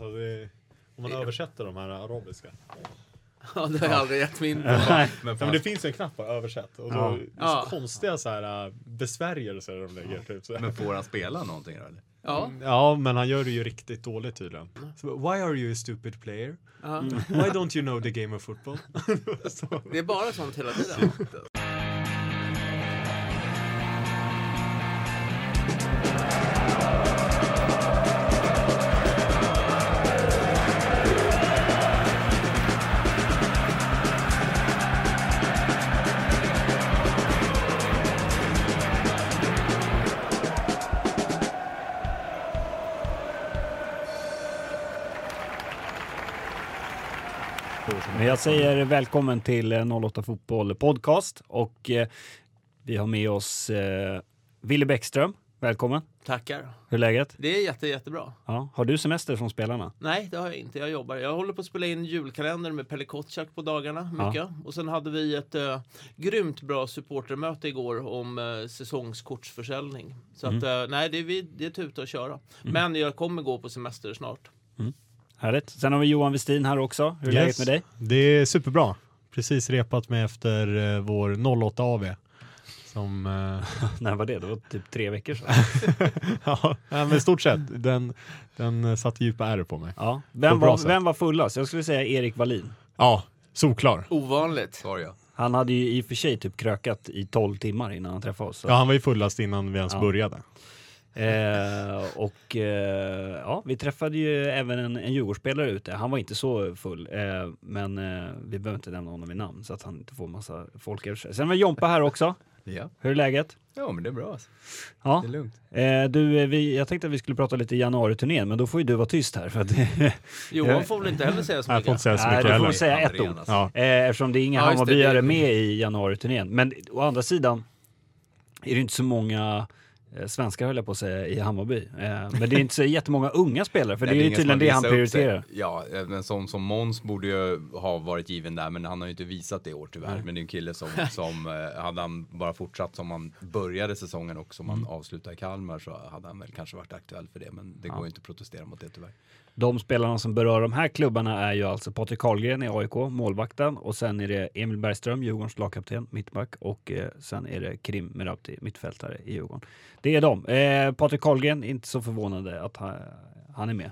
Alltså det, om man översätter de här arabiska. Ja, det har jag aldrig gett mig in på. Nej. Ja, men det finns en knapp på översätt. Och då, Ja. det är så Ja. konstiga så här, äh, besvärjelser de lägger. Typ, så. Men får han spela någonting då eller? Ja, Ja, men han gör det ju riktigt dåligt tydligen. Så, Why are you a stupid player? ja. Why don't you know the game of football? Det är bara sånt hela tiden. Välkommen till eh, 08 Fotboll Podcast och eh, vi har med oss eh, Wille Bäckström. Välkommen. Tackar. Hur är läget? Det är jätte, jättebra. Ja. Har du semester från spelarna? Nej, det har jag inte. Jag jobbar. Jag håller på att spela in julkalender med Pelle Kotschack på dagarna. Mycket. Och sen hade vi ett uh, grymt bra supportermöte igår om uh, säsongskortsförsäljning. Så att, uh, nej, det är, vi, det är tuta att köra. Men jag kommer gå på semester snart. Härligt. Sen har vi Johan Westin här också. Hur är läget med dig? Det är superbra. Precis repat mig efter eh, vår 08 AV. Som, eh, När var det? Det var typ tre veckor sedan. ja, men stort sett. Den, den satte djupa ärr på mig. Ja. Vem, var, sätt. vem var fullast? Jag skulle säga Erik Wallin. Ja, solklar. Ovanligt. Svar ja. Han hade ju i och för sig typ krökat i 12 timmar innan han träffade oss. Så. Ja, han var ju fullast innan vi ens Ja. började. Eh, och eh, ja, vi träffade ju även en, en Djurgårdsspelare ute. Han var inte så full, eh, men eh, vi behöver inte nämna honom vid namn så att han inte får massa folk över sig. Sen var Jompa här också. Ja. Hur är läget? Ja men det är bra alltså. Ja. Det är lugnt. Eh, du, eh, vi, jag tänkte att vi skulle prata lite januariturnén, men då får ju du vara tyst här. För att, Johan får väl inte heller säga så Jag får inte mycket. säga så Nej, mycket du får säga ett ord. alltså. Ja. Eh, eftersom det är inga Ja, Hammarbyare med i januariturnén. Men å andra sidan är det inte så många svenskar höll jag på att säga i Hammarby. Eh, men det är inte så jättemånga unga spelare, för Nej, det är ju tydligen det han prioriterar. Ja, men sån som Måns borde ju ha varit given där, men han har ju inte visat det i år tyvärr. Men det är en kille som, som eh, hade han bara fortsatt som han började säsongen och som Mm. han avslutade i Kalmar så hade han väl kanske varit aktuell för det. Men det går ju inte att protestera mot det tyvärr. De spelarna som berör de här klubbarna är ju alltså Patrik Karlgren i AIK, målvakten, och sen är det Emil Bergström, Djurgårdens lagkapten, mittback, och eh, sen är det Krim Merabti, mittfältare i Djurgården. Det är de. Eh, Patrik Karlgren, inte så förvånande att han, han är med.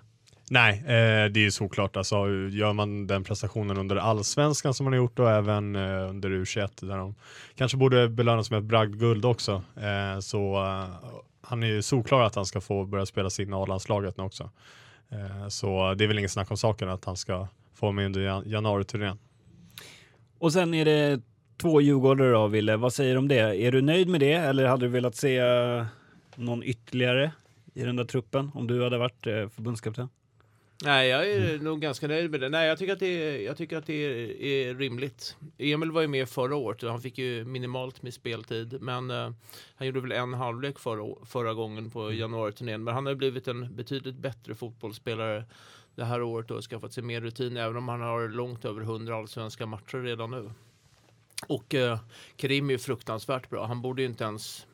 Nej, eh, det är ju såklart. Alltså, gör man den prestationen under allsvenskan som man har gjort och även eh, under U21 där de kanske borde belönas med ett bragdguld också. Eh, så eh, han är ju solklar att han ska få börja spela sig in i A-landslaget nu också. Eh, så det är väl ingen snack om saken att han ska få med under januariturnén. Och sen är det två djurgårdare då, Wille. Vad säger du om det? Är du nöjd med det, eller hade du velat se eh, någon ytterligare i den där truppen om du hade varit eh, förbundskapten? Nej, jag är nog ganska nöjd med det. Nej, jag tycker att det är, jag tycker att det är, är rimligt. Emil var ju med förra året och han fick ju minimalt med speltid. Men eh, han gjorde väl en halvlek förra, förra gången på januariturnén. Men han har blivit en betydligt bättre fotbollsspelare det här året och skaffat sig mer rutin. Även om han har långt över 100 allsvenska matcher redan nu. Och eh, Karim är ju fruktansvärt bra. Han borde ju inte ens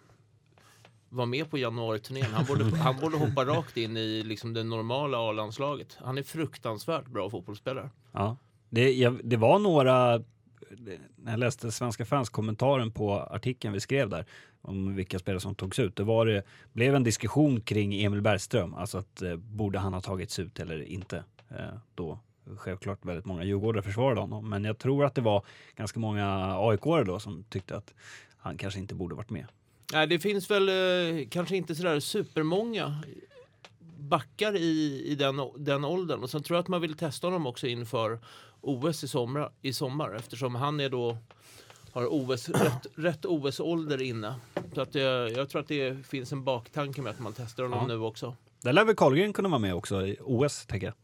var med på januariturnén. Han borde, han borde hoppa rakt in i liksom det normala A-landslaget. Han är fruktansvärt bra fotbollsspelare. Ja. Det, jag, det var några, när jag läste Svenska fans-kommentaren på artikeln vi skrev där om vilka spelare som togs ut, det var det, blev en diskussion kring Emil Bergström, alltså att eh, borde han ha tagits ut eller inte? Eh, då självklart väldigt många djurgårdare försvarade honom, men jag tror att det var ganska många aik då som tyckte att han kanske inte borde varit med. Nej, det finns väl eh, kanske inte sådär supermånga backar i, i den, den åldern. Och sen tror jag att man vill testa honom också inför OS i sommar, i sommar eftersom han är då har OS, rätt, rätt OS-ålder inne. Så att jag, jag tror att det finns en baktanke med att man testar honom Ja. nu också. Där lär väl Karlgren kunna vara med också i OS, tänker jag.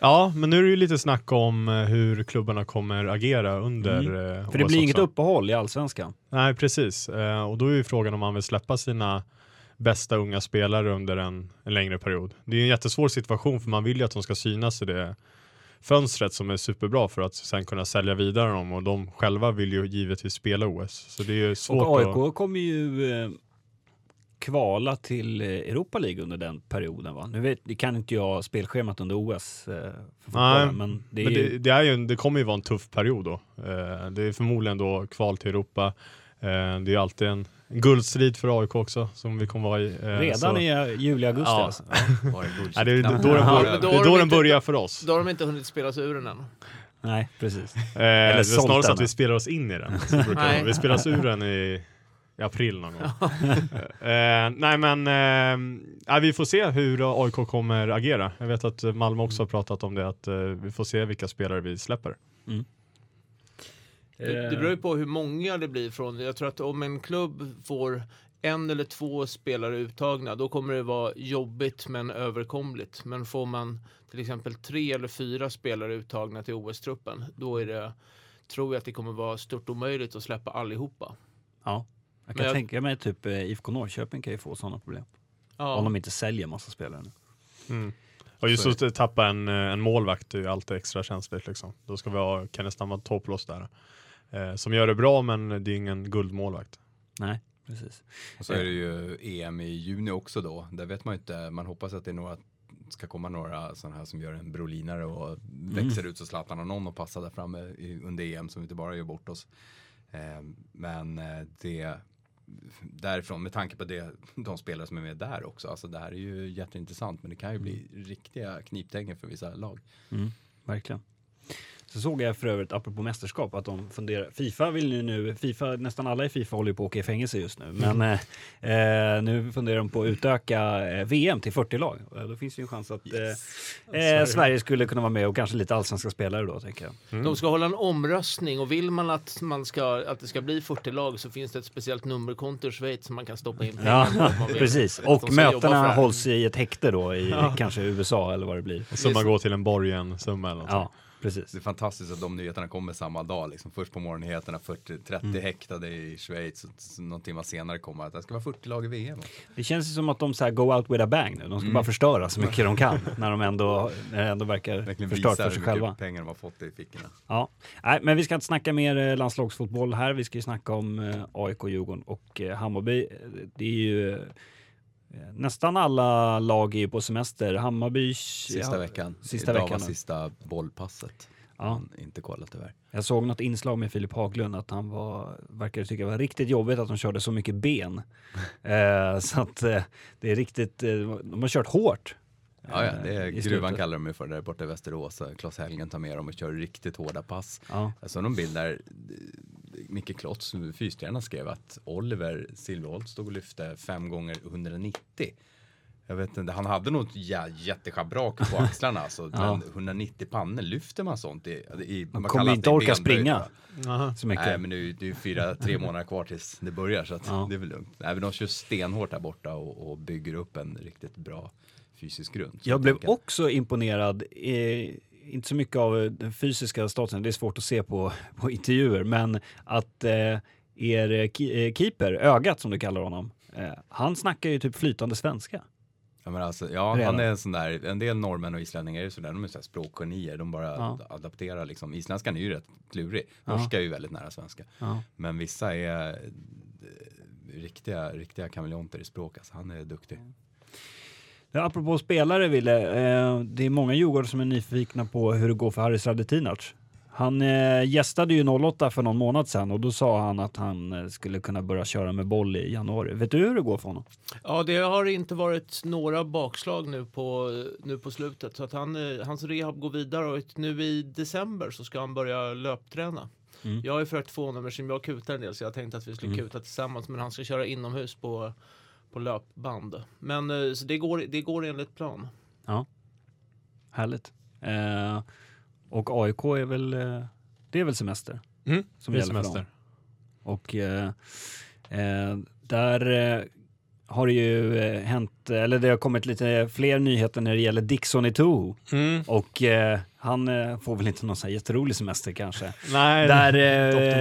Ja, men nu är det ju lite snack om eh, hur klubbarna kommer agera under Mm. eh, För det blir inget också. uppehåll i allsvenskan. Nej, precis. Eh, och då är ju frågan om man vill släppa sina bästa unga spelare under en, en längre period. Det är en jättesvår situation för man vill ju att de ska synas i det fönstret som är superbra för att sen kunna sälja vidare dem och de själva vill ju givetvis spela OS. Så det är ju svårt Och att... AIK kommer ju kvala till eh, Europa League under den perioden va? Nu vet, det kan inte jag spelschemat under OS eh, för fotbollen, men det Men ju... det, det, är ju, det kommer ju vara en tuff period då. Eh, det är förmodligen då kval till Europa. Eh, det är alltid en, guldstrid för AIK också som vi kommer vara i. eh, Redan så- i juli, augusti Ja. alltså. Ja, det är då, den Ja, börjar, då då de den inte- börjar för oss. Då har de inte hunnit spela sig ur den än. Nej, precis. Eh, det är sålt snarare så att vi spelar oss in i den. Nej. vi spelar oss ur den i, i april någon gång. eh, nej men, eh, vi får se hur AIK kommer agera. Jag vet att Malmö också har pratat om det, att eh, vi får se vilka spelare vi släpper. Det, det beror ju på hur många det blir från. Jag tror att om en klubb får en eller två spelare uttagna, då kommer det vara jobbigt men överkomligt. Men får man till exempel tre eller fyra spelare uttagna till OS-truppen, då är det, tror jag att det kommer vara stort omöjligt att släppa allihopa. Ja. Jag kan jag- tänka mig typ eh, IFK Norrköping kan ju få sådana problem. Om Ja, de inte säljer massa spelare nu. Mm. Och just Så att tappa en, eh, en målvakt är ju alltid extra känsligt. Liksom. Då ska vi ha Kenneth Stammatopoulos där. Eh, som gör det bra men det är ingen guldmålvakt. Nej, precis. Och så är det ju EM i juni också då. Där vet man ju inte. Man hoppas att det är några ska komma några sådana här som gör en brolinare och växer ut så Zlatan har någon att passa där framme under EM som inte bara gör bort oss. Eh, men eh, det därifrån med tanke på det, de spelare som är med där också. Alltså det här är ju jätteintressant men det kan ju bli riktiga kniptängen för vissa lag. Mm, verkligen. Så såg jag för övrigt, apropå mästerskap, att de funderar. Fifa vill ju nu, Fifa, nästan alla i Fifa håller ju på att åka i fängelse just nu. Men eh, eh, nu funderar de på att utöka eh, VM till 40 lag. Och Då finns ju en chans att eh, eh, Sverige skulle kunna vara med och kanske lite allsvenska spelare då, tänker jag. De ska hålla en omröstning och vill man att, man ska, att det ska bli 40 lag så finns det ett speciellt nummerkonto i Schweiz som man kan stoppa in pengar Ja, precis. Och det mötena hålls i ett häkte då, i kanske USA eller vad det blir. Så man går till en borgensumma eller något. Ja, precis. Det är fantastiskt att de nyheterna kommer samma dag. Liksom. Först på morgonnyheterna 40, 30 häktade i Schweiz och någon timme senare kommer att det ska vara 40 lag i VM. Det känns ju som att de så här go out with a bang nu. De ska Mm. bara förstöra så mycket de kan när de ändå, när det ändå verkar Verkligen förstört för sig själva. pengar de har fått i fickorna. Ja, nej, men vi ska inte snacka mer eh, landslagsfotboll här. Vi ska ju snacka om eh, AIK, Djurgården och eh, Hammarby. Det är ju nästan alla lag är ju på semester. Hammarby... Sista ja, veckan. Sista Idag veckan var sista bollpasset. Ja. Inte kollat tyvärr. Jag såg något inslag med Filip Haglund att han var, verkade tycka det var riktigt jobbigt att de körde så mycket ben. eh, så att eh, det är riktigt, eh, de har kört hårt. Ja, ja, eh, det är i gruvan kallar de ju för där borta i Västerås. Klas Helgen tar med dem och kör riktigt hårda pass. Ja. Jag såg någon bild där eh, Micke Klotz, fystränaren, skrev att Oliver Silverholt stod och lyfte fem gånger 190. Jag vet inte, han hade något jä jätteschabrak på axlarna alltså, Ja. men 190 pannor, lyfter man sånt? I, i, Man kallar kommer inte orka springa så mycket. Nej men ju det är fyra, tre månader kvar tills det börjar så att Ja. det är väl lugnt. Nej men de kör stenhårt där borta och, och bygger upp en riktigt bra fysisk grund. Jag blev också imponerad, eh, inte så mycket av eh, den fysiska statusen, det är svårt att se på, på intervjuer, men att eh, er eh, eh, keeper, ögat som du kallar honom, eh, han snackar ju typ flytande svenska. Ja, men alltså, ja Redan. han är en sån där, en del norrmän och islänningar är ju sådär, de är sådär språkgenier, de bara Ja. adapterar liksom. Isländskan är ju rätt klurig, Ja. norska är ju väldigt nära svenska. Ja. Men vissa är riktiga, riktiga kameleonter i språk, alltså han är duktig. Ja, apropå spelare, Ville, eh, det är många Djurgårdare som är nyfikna på hur det går för Haris Radetinac. Han eh, gästade ju 08 för någon månad sedan och då sa han att han eh, skulle kunna börja köra med boll i januari. Vet du hur det går för honom? Ja, det har inte varit några bakslag nu på, nu på slutet. Så att han, eh, hans rehab går vidare och nu i december så ska han börja löpträna. Mm. Jag har ju försökt få honom eftersom jag kutar en del så jag tänkte att vi skulle Mm. kuta tillsammans. Men han ska köra inomhus på, på löpband. Men eh, så det, går, det går enligt plan. Härligt. Eh, och AIK är väl, eh, det är väl semester Mm, som det är gäller för semester. dem. Och eh, eh, där eh, har det ju hänt, eller det har kommit lite fler nyheter när det gäller Dixon i Toho. Mm. Och eh, han får väl inte någon så här jätterolig semester kanske. Nej, Där,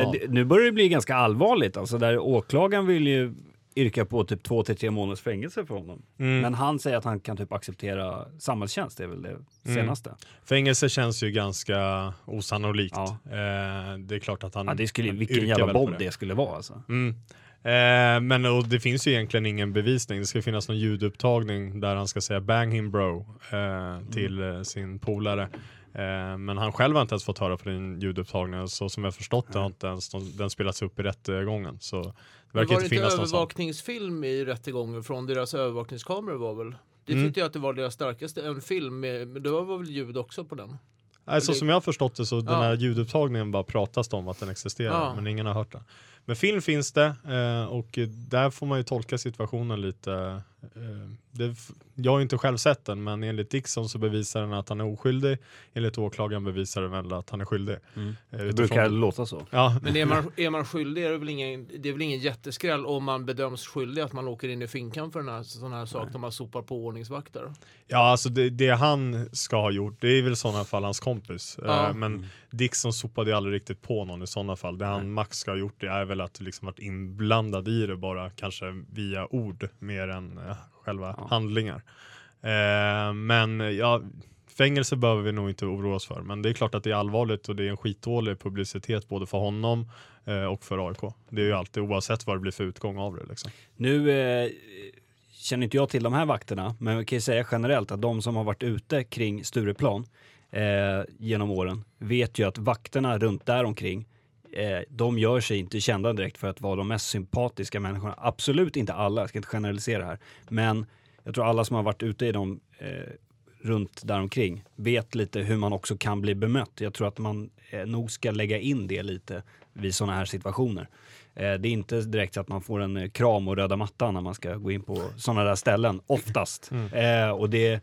eh, nu börjar det bli ganska allvarligt, alltså där åklagaren vill ju yrka på typ två till tre månaders fängelse för honom. Mm. Men han säger att han kan typ acceptera samhällstjänst, det är väl det senaste. Fängelse känns ju ganska osannolikt. Ja. Eh, det är klart att han Ja, det skulle, vilken jävla bomb det. skulle vara alltså. Mm. Eh, men och det finns ju egentligen ingen bevisning. Det ska finnas någon ljudupptagning där han ska säga bang him bro eh, till eh, sin polare. Eh, men han själv har inte ens fått höra på den ljudupptagningen. Så som jag förstått det har inte ens den, spelats upp i rättegången. Så det verkar var det inte övervakningsfilm i rättegången från deras övervakningskameror var väl? Det Mm. tyckte jag att det var deras starkaste, en film men det var väl ljud också på den? Nej, så som jag har förstått det så den Ja. här ljudupptagningen bara pratas det om att den existerar Ja. men ingen har hört den. Men film finns det eh, och där får man ju tolka situationen lite. Eh, det, jag har ju inte själv sett den men enligt Dixon så bevisar den att han är oskyldig. Enligt åklagaren bevisar den väl att han är skyldig. Mm. Eh, Det brukar låta så. Ja, Men är man, är man skyldig är det väl ingen, det är väl ingen jätteskräll om man bedöms skyldig att man åker in i finkan för den här, sån här sak när man sopar på ordningsvakter. ja alltså det, det han ska ha gjort det är väl i sådana fall hans kompis. Ja. Eh, men Dixon sopade ju aldrig riktigt på någon i sådana fall. Det han max ska ha gjort det är väl att liksom varit inblandad i det bara kanske via ord mer än själva Ja. handlingar. Eh, men ja, fängelse behöver vi nog inte oroa oss för. Men det är klart att det är allvarligt och det är en skitdålig publicitet både för honom eh, och för AIK. Det är ju alltid oavsett vad det blir för utgång av det. Liksom. Nu eh, känner inte jag till de här vakterna, men jag kan ju säga generellt att de som har varit ute kring Stureplan eh, genom åren vet ju att vakterna runt där omkring eh, de gör sig inte kända direkt för att vara de mest sympatiska människorna. Absolut inte alla, jag ska inte generalisera här. Men jag tror alla som har varit ute i dem eh, runt däromkring vet lite hur man också kan bli bemött. Jag tror att man eh, nog ska lägga in det lite vid sådana här situationer. Eh, det är inte direkt att man får en eh, kram och röda mattan när man ska gå in på sådana där ställen, oftast. Eh, och det,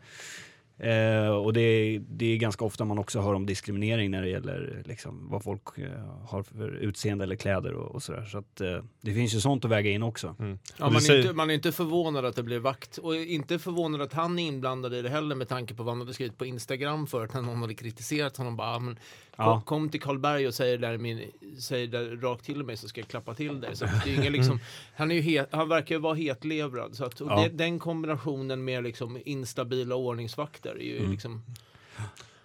eh, och det, det är ganska ofta man också hör om diskriminering när det gäller liksom, vad folk eh, har för utseende eller kläder och, och sådär. Så att, eh, det finns ju sånt att väga in också. Mm. Ja, man, är inte, man är inte förvånad att det blir vakt och inte förvånad att han är inblandad i det heller med tanke på vad han hade skrivit på Instagram förut när någon hade kritiserat honom. Bara, "Ah, men, Ja. kom till Karlberg och säg det, där min, säg det rakt till mig så ska jag klappa till dig. Så det är ingen, liksom, han, är ju het, han verkar ju vara hetlevrad. Så att, och Ja. det, den kombinationen med liksom instabila ordningsvakter är ju Mm. liksom...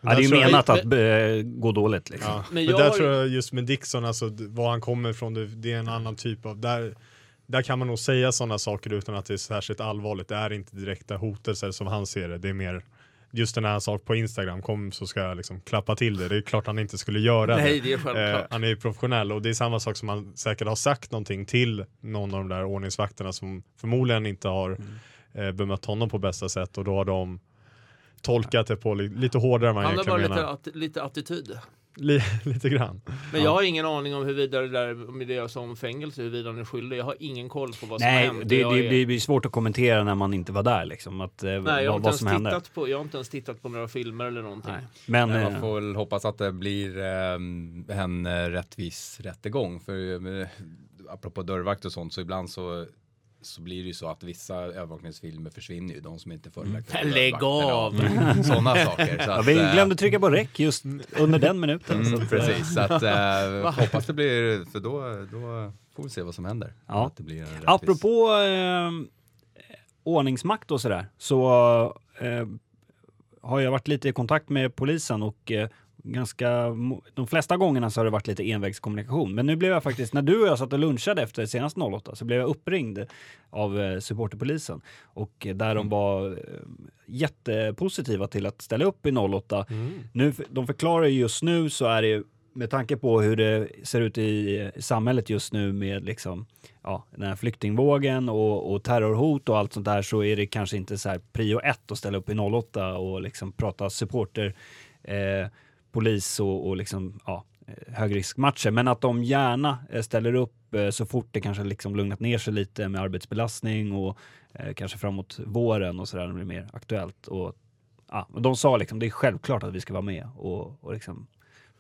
Ja, det är ju Där tror jag- menat att eh, gå dåligt liksom. Ja, Men men jag där har- tror jag just med Dixon, alltså var han kommer ifrån, det, det är en annan typ av, där, där kan man nog säga sådana saker utan att det är särskilt allvarligt. Det är inte direkta hotelser som han ser det, det är mer just den här sak på Instagram, kom så ska jag liksom klappa till det. Det är klart han inte skulle göra Nej, det. det är. Eh, han är ju professionell och det är samma sak som han säkert har sagt någonting till någon av de där ordningsvakterna som förmodligen inte har Mm. eh, bemött honom på bästa sätt och då har de tolkat det på li- lite hårdare än vad han han har bara egentligen lite, menar. att, lite attityd. Li- lite grann. Men jag har ingen aning om huruvida det där med det jag sa om fängelse, huruvida han är skyldig. Jag har ingen koll på vad som Nej, hänt. det, det, är- det blir svårt att kommentera när man inte var där liksom. Att, eh, Nej, jag har, vad, som hände. tittat på, jag har inte ens tittat på några filmer eller någonting. Nej. Men, Nej, eh, man får väl hoppas att det blir eh, en eh, rättvis rättegång. För eh, apropå dörrvakt och sånt så ibland så så blir det ju så att vissa övervakningsfilmer försvinner ju, de som inte följer Mm. Lägg av! Sådana saker. Så ja, vi eh, glömde trycka på räck just under den minuten. så Mm, att, precis, så att, eh, hoppas det blir, för då, då får vi se vad som händer. Ja. Att det blir Apropå eh, ordningsmakt och sådär, så eh, har jag varit lite i kontakt med polisen och eh, ganska, de flesta gångerna så har det varit lite envägskommunikation. Men nu blev jag faktiskt, när du och jag satt och lunchade efter senast 08 så blev jag uppringd av eh, supporterpolisen. Och eh, där de var eh, jättepositiva till att ställa upp i 08 nu, de förklarar ju just nu så är det ju med tanke på hur det ser ut i, i samhället just nu med liksom, ja, den här flyktingvågen och, och terrorhot och allt sånt där så är det kanske inte så här prio ett att ställa upp i 08 och liksom prata supporter, eh, polis och, och liksom, ja, eh, högriskmatcher. Men att de gärna eh, ställer upp eh, så fort det kanske liksom lugnat ner sig lite med arbetsbelastning och eh, kanske framåt våren och sådär när det blir mer aktuellt. Och, ja, de sa liksom det är självklart att vi ska vara med och, och liksom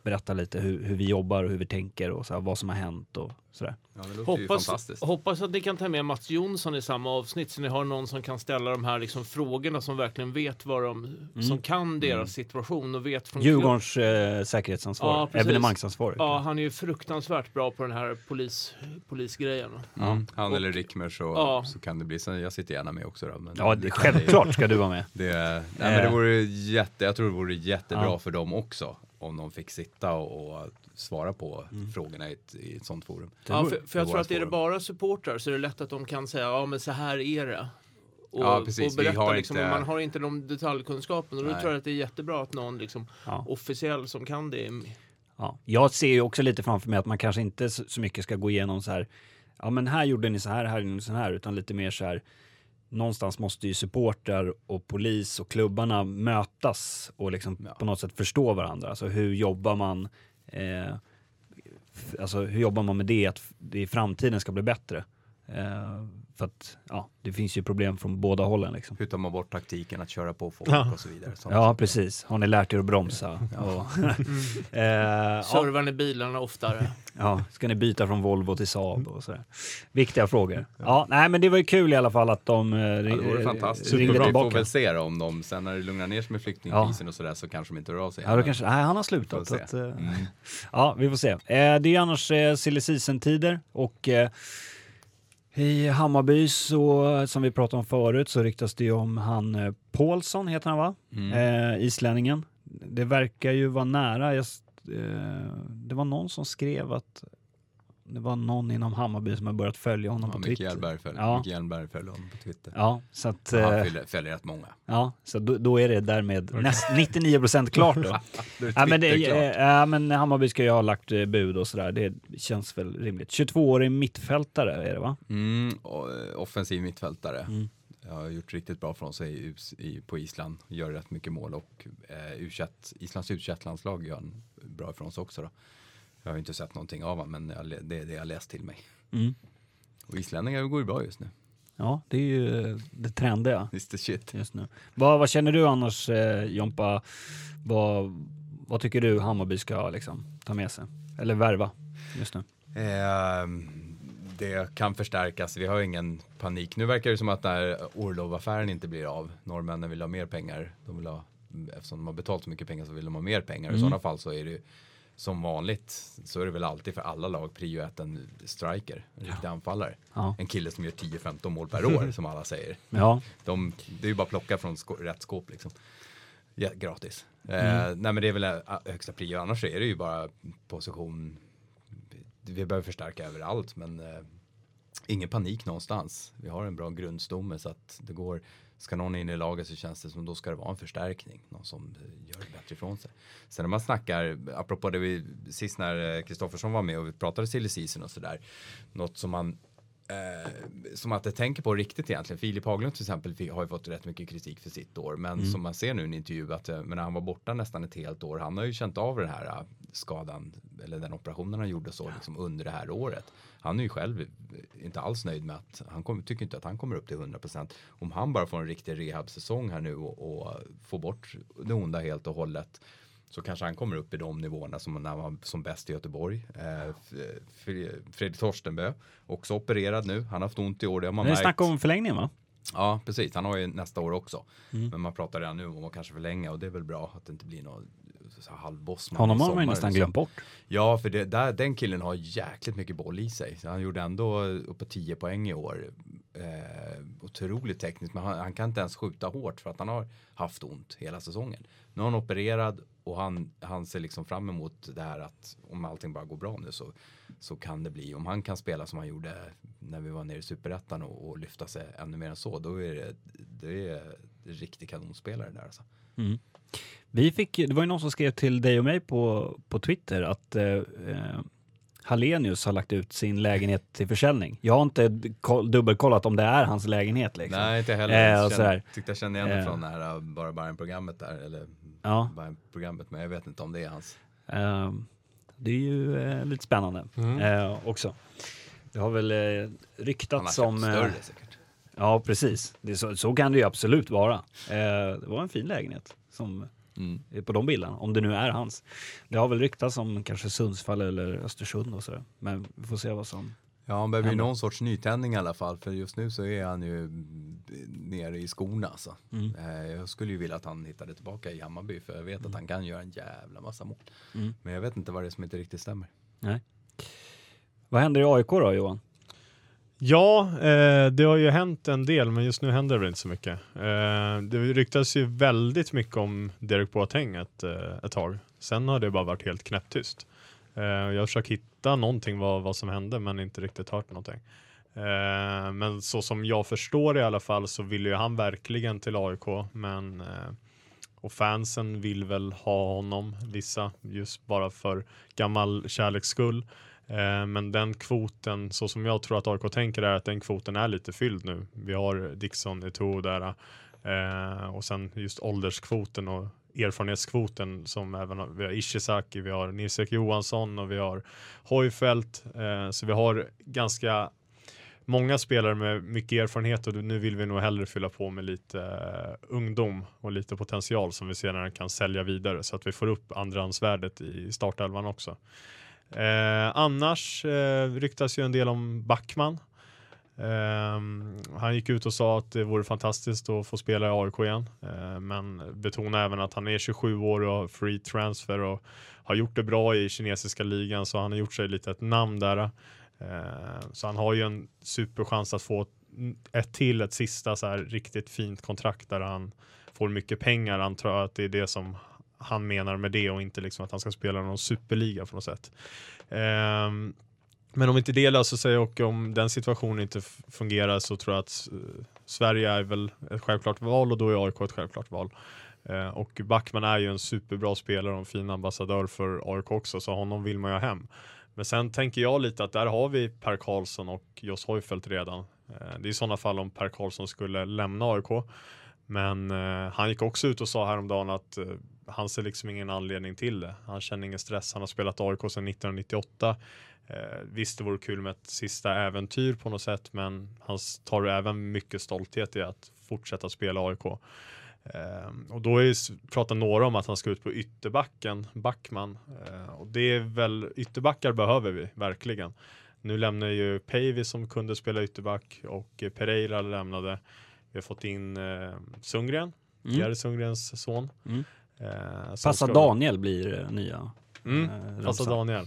berätta lite hur, hur vi jobbar och hur vi tänker och så här, vad som har hänt och sådär. Ja, det låter ju Hoppas, fantastiskt. hoppas att ni kan ta med Mats Jonsson i samma avsnitt så ni har någon som kan ställa de här liksom frågorna som verkligen vet vad de, som kan deras situation och vet från Djurgårdens eh, säkerhetsansvar, Ja, precis. evenemangsansvarig. Ja, han är ju fruktansvärt bra på den här polis, polisgrejen. Mm. Han Och- eller Rickmer så, Ja. så kan det bli. Så jag sitter gärna med också då. Men Ja, det självklart ska du vara med. Det, nej, men det Eh. vore jätte, jag tror det vore jättebra Ja. för dem också. Om de fick sitta och, och svara på Mm. frågorna i ett, i ett sånt forum. Ja, för, för det jag tror att är det bara supportrar så är det lätt att de kan säga ja men så här är det. Och, Ja, precis. och Vi berätta har liksom, inte- man har inte de detaljkunskapen och då Nej. tror jag att det är jättebra att någon liksom Ja. officiell som kan det. Ja. Jag ser ju också lite framför mig att man kanske inte så så mycket ska gå igenom så här, ja men här gjorde ni så här, här gjorde ni så här, utan lite mer så här, någonstans måste ju supportrar och polis och klubbarna mötas och liksom Ja. på något sätt förstå varandra. Alltså hur jobbar man, eh, alltså hur jobbar man med det, att det i framtiden ska bli bättre? Eh, för att, ja, det finns ju problem från båda hållen liksom. Hur tar man bort taktiken att köra på folk Ja. och så vidare. Sånt Ja, precis. Har ni lärt er att bromsa? Och, eh, ja. Servar ni bilarna oftare? Ja, ska ni byta från Volvo till Saab och sådär. Viktiga frågor. Ja, nej men det var ju kul i alla fall att de eh, Ja, det vore fantastiskt. ringde Vi får tillbaka. väl se då, om de, sen när det lugnar ner sig med flyktingkrisen och sådär så kanske de inte hör av sig. Ja, då kanske, nej han har slutat. att, eh, Mm. Ja, vi får se. Eh, det är ju annars eh, silly season-tider och i Hammarby så, som vi pratade om förut, så ryktas det ju om han eh, Paulsson, heter han va? Mm. Eh, islänningen. Det verkar ju vara nära. Jag, eh, det var någon som skrev att det var någon inom Hammarby som har börjat följa honom Ja, på Micke Twitter. Hjelberg följer, Ja. Micke Hjelberg följer honom på Twitter. Ja, så att... Han eh, följer, följer rätt många. Ja, så då, då är det därmed näst, 99% klart då. ja, men, det, ja, men Hammarby ska ju ha lagt eh, bud och sådär. Det känns väl rimligt. 22-årig mittfältare är det va? Mm, eh, offensiv mittfältare. Mm. Jag har gjort riktigt bra från sig på Island. Gör rätt mycket mål och eh, U21, Islands U21-landslag gör en bra ifrån sig också. Då. Jag har ju inte sett någonting av honom men jag, det är det jag läst till mig. Mm. Och islänningar går ju bra just nu. Ja, det är ju eh, det trendiga It's the shit. just nu. Vad, vad känner du annars eh, Jompa? Vad, vad tycker du Hammarby ska liksom, ta med sig? Eller värva just nu? Ehm, det kan förstärkas. Vi har ingen panik. Nu verkar det som att när Orlov-affären inte blir av. Norrmännen vill ha mer pengar. De vill ha, eftersom de har betalt så mycket pengar så vill de ha mer pengar. I Mm. sådana fall så är det ju som vanligt så är det väl alltid för alla lag prio ett en striker, en riktig anfallare. Ja. En kille som gör 10-15 mål per år som alla säger. Ja, De, det är ju bara att plocka från skå, rätt skåp liksom. Ja, gratis. Mm. Eh, nej men det är väl eh, högsta prio, annars är det ju bara position. Vi behöver förstärka överallt men eh, ingen panik någonstans. Vi har en bra grundstomme så att det går. Ska någon in i laget så känns det som då ska det vara en förstärkning. Någon som gör det bättre ifrån sig. Sen när man snackar, apropå det vi sist när eh, Kristoffersson var med och vi pratade silly season och sådär. Något som man eh, som att jag tänker på riktigt egentligen. Filip Haglund till exempel har ju fått rätt mycket kritik för sitt år. Men som man ser nu i en intervju att eh, men han var borta nästan ett helt år. Han har ju känt av den här eh, skadan eller den operationen han gjorde så liksom under det här året. Han är ju själv inte alls nöjd med att han kommer, tycker inte att han kommer upp till 100%. Om han bara får en riktig rehabsäsong här nu och, och får bort det onda helt och hållet så kanske han kommer upp i de nivåerna som när han var som bäst i Göteborg. Eh, Fredrik Torstenbö, också opererad nu. Han har haft ont i år, det har man det är märkt. snack om förlängning va? Ja, precis. Han har ju nästa år också. Mm. Men man pratar redan nu om att kanske förlänga och det är väl bra att det inte blir någon så här halvboss. Honom har man ju nästan liksom. glömt bort. Ja, för det, där, den killen har jäkligt mycket boll i sig. Så han gjorde ändå upp på 10 poäng i år. Eh, otroligt tekniskt, men han, han kan inte ens skjuta hårt för att han har haft ont hela säsongen. Nu är han opererad och han, han ser liksom fram emot det här att om allting bara går bra nu så, så kan det bli, om han kan spela som han gjorde när vi var nere i superettan och, och lyfta sig ännu mer än så, då är det, det är en riktig kanonspelare där alltså. Mm. Vi fick, det var ju någon som skrev till dig och mig på, på Twitter att eh, eh, Hallenius har lagt ut sin lägenhet till försäljning. Jag har inte dubbelkollat om det är hans lägenhet liksom. Nej, inte heller. Eh, Jag tyckte jag kände igen det Eh. från det här uh, Bara Bayern-programmet där, eller Ja. Bayern-programmet, men jag vet inte om det är hans. Eh, det är ju eh, lite spännande Mm. eh, också. Det har väl eh, ryktats om... eh, större säkert. Ja, precis. Det så, så kan det ju absolut vara. Det var en fin lägenhet som Mm. på de bilderna, om det nu är hans. Det har väl ryktats om kanske Sundsvall eller Östersund och sådär. Men vi får se vad som... Ja, han behöver ju Ändå. någon sorts nytändning i alla fall, för just nu så är han ju mm, nere i skorna alltså. Mm. Eh, Jag skulle ju vilja att han hittade tillbaka i Hammarby, för jag vet att han kan göra en jävla massa mål. Mm. Men jag vet inte vad det är som inte riktigt stämmer. Nej. Vad händer i AIK då Johan? Ja, eh, det har ju hänt en del, men just nu händer det väl inte så mycket. Eh, det ryktas ju väldigt mycket om Derek Boateng ett, eh, ett tag. Sen har det bara varit helt knäpptyst. Eh, jag har försökt hitta någonting vad, vad som hände, men inte riktigt hört någonting. Eh, men så som jag förstår i alla fall så vill ju han verkligen till AIK, men eh, och fansen vill väl ha honom, vissa, just bara för gammal kärleks skull. Eh, men den kvoten, så som jag tror att AIK tänker är att den kvoten är lite fylld nu. Vi har Dixon, Eto'o där eh, och sen just ålderskvoten och erfarenhetskvoten som även har, vi har Ishizaki, vi har Nils-Erik Johansson och vi har Hojfeldt. Eh, så vi har ganska många spelare med mycket erfarenhet och nu vill vi nog hellre fylla på med lite eh, ungdom och lite potential som vi senare kan sälja vidare så att vi får upp andrahandsvärdet i startelvan också. Eh, annars eh, ryktas ju en del om Backman. Ehm, han gick ut och sa att det vore fantastiskt att få spela i AIK igen, ehm, men betonade även att han är 27 år och har free transfer och har gjort det bra i kinesiska ligan så han har gjort sig lite ett namn där. Ehm, så han har ju en superchans att få ett till, ett sista så här riktigt fint kontrakt där han får mycket pengar. Han tror att det är det som han menar med det och inte liksom att han ska spela någon superliga på något sätt. Um, men om inte det löser sig och om den situationen inte fungerar så tror jag att eh, Sverige är väl ett självklart val och då är AIK ett självklart val. Eh, och Backman är ju en superbra spelare och en fin ambassadör för AIK också så honom vill man ju ha hem. Men sen tänker jag lite att där har vi Per Karlsson och Jos Hojfeldt redan. Eh, det är i sådana fall om Per Karlsson skulle lämna AIK. Men han gick också ut och sa häromdagen att han ser liksom ingen anledning till det. Han känner ingen stress. Han har spelat AIK sedan 1998. Eh, visst, det vore kul med ett sista äventyr på något sätt, men han tar även mycket stolthet i att fortsätta spela AIK. Um, och då är, pratar några om att han ska ut på ytterbacken, Backman. Uh, och det är väl, ytterbackar behöver vi verkligen. Nu lämnar ju Päivi som kunde spela ytterback och Pereira lämnade. Vi har fått in uh, Sundgren, mm. Jerry Sundgrens son. Mm. Uh, Passa. Daniel blir nya. Mm, Passa Daniel.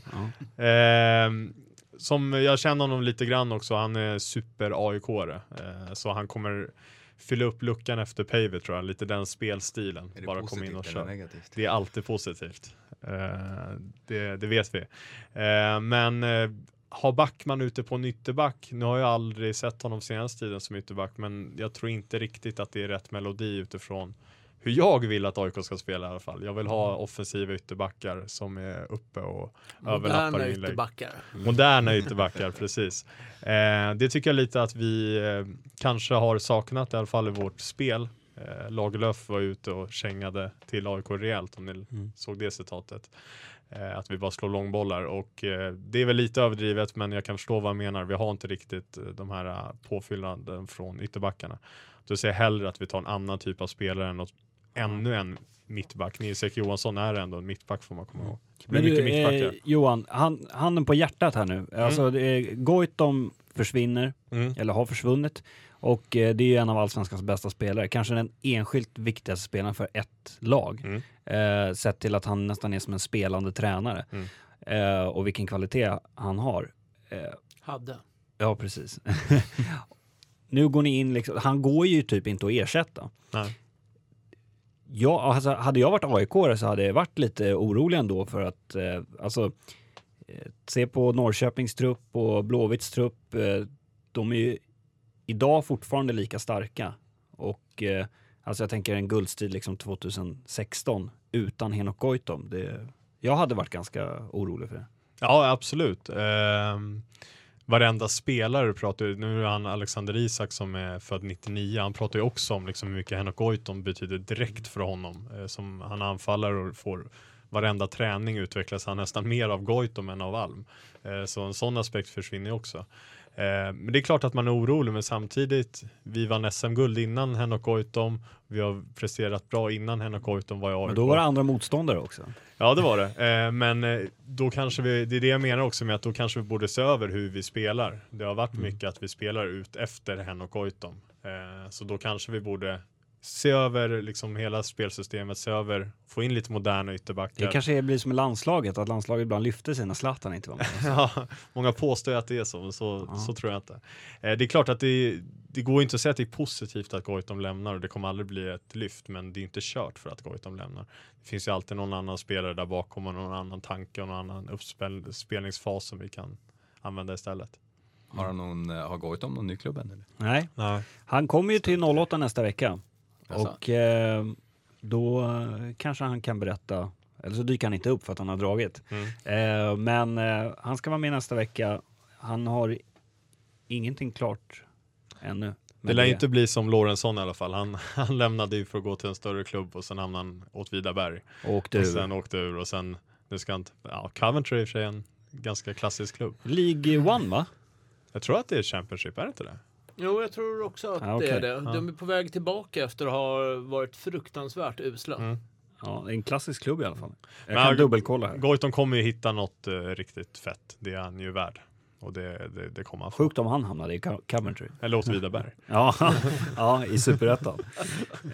Ja. Uh, som jag känner honom lite grann också, han är super AIK-are. Uh, så han kommer fylla upp luckan efter Pavey tror jag, lite den spelstilen. Bara komma in och köra. Det är alltid positivt. Uh, det, det, vet vi. Men uh, ha Backman ute på en ytterback. Nu har jag aldrig sett honom senaste tiden som ytterback, men jag tror inte riktigt att det är rätt melodi utifrån hur jag vill att AIK ska spela i alla fall. Jag vill ha offensiva ytterbackar som är uppe och Moderna överlappar inlägg. Ytterbackar. Moderna ytterbackar, precis. Eh, det tycker jag lite att vi eh, kanske har saknat i alla fall i vårt spel. Eh, Lagerlöf var ute och kängade till AIK rejält om ni mm. såg det citatet. Eh, att vi bara slår långbollar och eh, det är väl lite överdrivet men jag kan förstå vad han menar. Vi har inte riktigt eh, de här uh, påfyllnaden från ytterbackarna. Då ser jag hellre att vi tar en annan typ av spelare än något ännu en mittback. Nils-Erik Johansson är ändå en mittback får man komma ihåg. Det blir mycket mittbackar. Eh, Johan, han, handen på hjärtat här nu. Mm. Alltså, Goitom försvinner, mm. eller har försvunnit. Och eh, det är en av allsvenskans bästa spelare. Kanske den enskilt viktigaste spelaren för ett lag. Mm. Eh, sett till att han nästan är som en spelande tränare. Mm. Eh, och vilken kvalitet han har. Eh, Hade. Ja, precis. nu går ni in liksom, han går ju typ inte att ersätta. Nej ja, alltså, hade jag varit aik så hade jag varit lite orolig ändå för att eh, alltså eh, se på Norrköpings trupp och Blåvitts trupp. Eh, de är ju idag fortfarande lika starka och eh, alltså jag tänker en guldstrid liksom 2016 utan Henok Goitom. Det, jag hade varit ganska orolig för det. Ja, absolut. Um varenda spelare pratar ju, nu är han Alexander Isak som är född 99, han pratar ju också om liksom hur mycket Henok Goitom betyder direkt för honom. Eh, som han anfaller och får varenda träning utvecklas han nästan mer av Goitom än av Alm. Eh, så en sån aspekt försvinner ju också. Eh, men det är klart att man är orolig, men samtidigt, vi vann SM-guld innan Henok Goitom. Vi har presterat bra innan Henok Goitom var i AIK. Men då var det andra motståndare också. Ja, det var det. Eh, men eh, då kanske vi, det är det jag menar också med att då kanske vi borde se över hur vi spelar. Det har varit mm. mycket att vi spelar ut efter Henok Goitom. Så då kanske vi borde se över liksom hela spelsystemet, se över, få in lite moderna ytterbackar. Det kanske blir som i landslaget, att landslaget ibland lyfter sig när Zlatan inte var med. Ja, många påstår att det är så, men så, Ja. så tror jag inte. Eh, det är klart att det, det går inte att säga att det är positivt att Goitom lämnar och det kommer aldrig bli ett lyft, men det är inte kört för att Goitom lämnar. Det finns ju alltid någon annan spelare där bakom och någon annan tanke och någon annan uppspelningsfas som vi kan använda istället. Har han någon, eh, har Goitom någon ny klubb än eller? Nej, Nej. han kommer ju till 08 nästa vecka. Jaså? Och eh, då kanske han kan berätta, eller så dyker han inte upp för att han har dragit. Mm. Eh, men eh, han ska vara med nästa vecka. Han har ingenting klart ännu. Det lär inte bli som Lorentzon i alla fall. Han, han lämnade ju för att gå till en större klubb och sen hamnade han åt Vidaberg. åkte Och ur. sen åkte ur och sen, nu ska han, ja, Coventry är i och för sig en ganska klassisk klubb. League One va? Jag tror att det är Championship, är det inte det? Jo, jag tror också att Ja, det okej. är det. Ja. De är på väg tillbaka efter att ha varit fruktansvärt usla. Mm. Ja, det en klassisk klubb i alla fall. Jag Men- kan dubbelkolla här. Goitom kommer ju hitta något eh, riktigt fett. Det är han ju värd. Och det, det, det kommer han få. Sjukt om han hamnade i Co- Coventry. Eller åt Vidaberg. Ja, ja i superettan.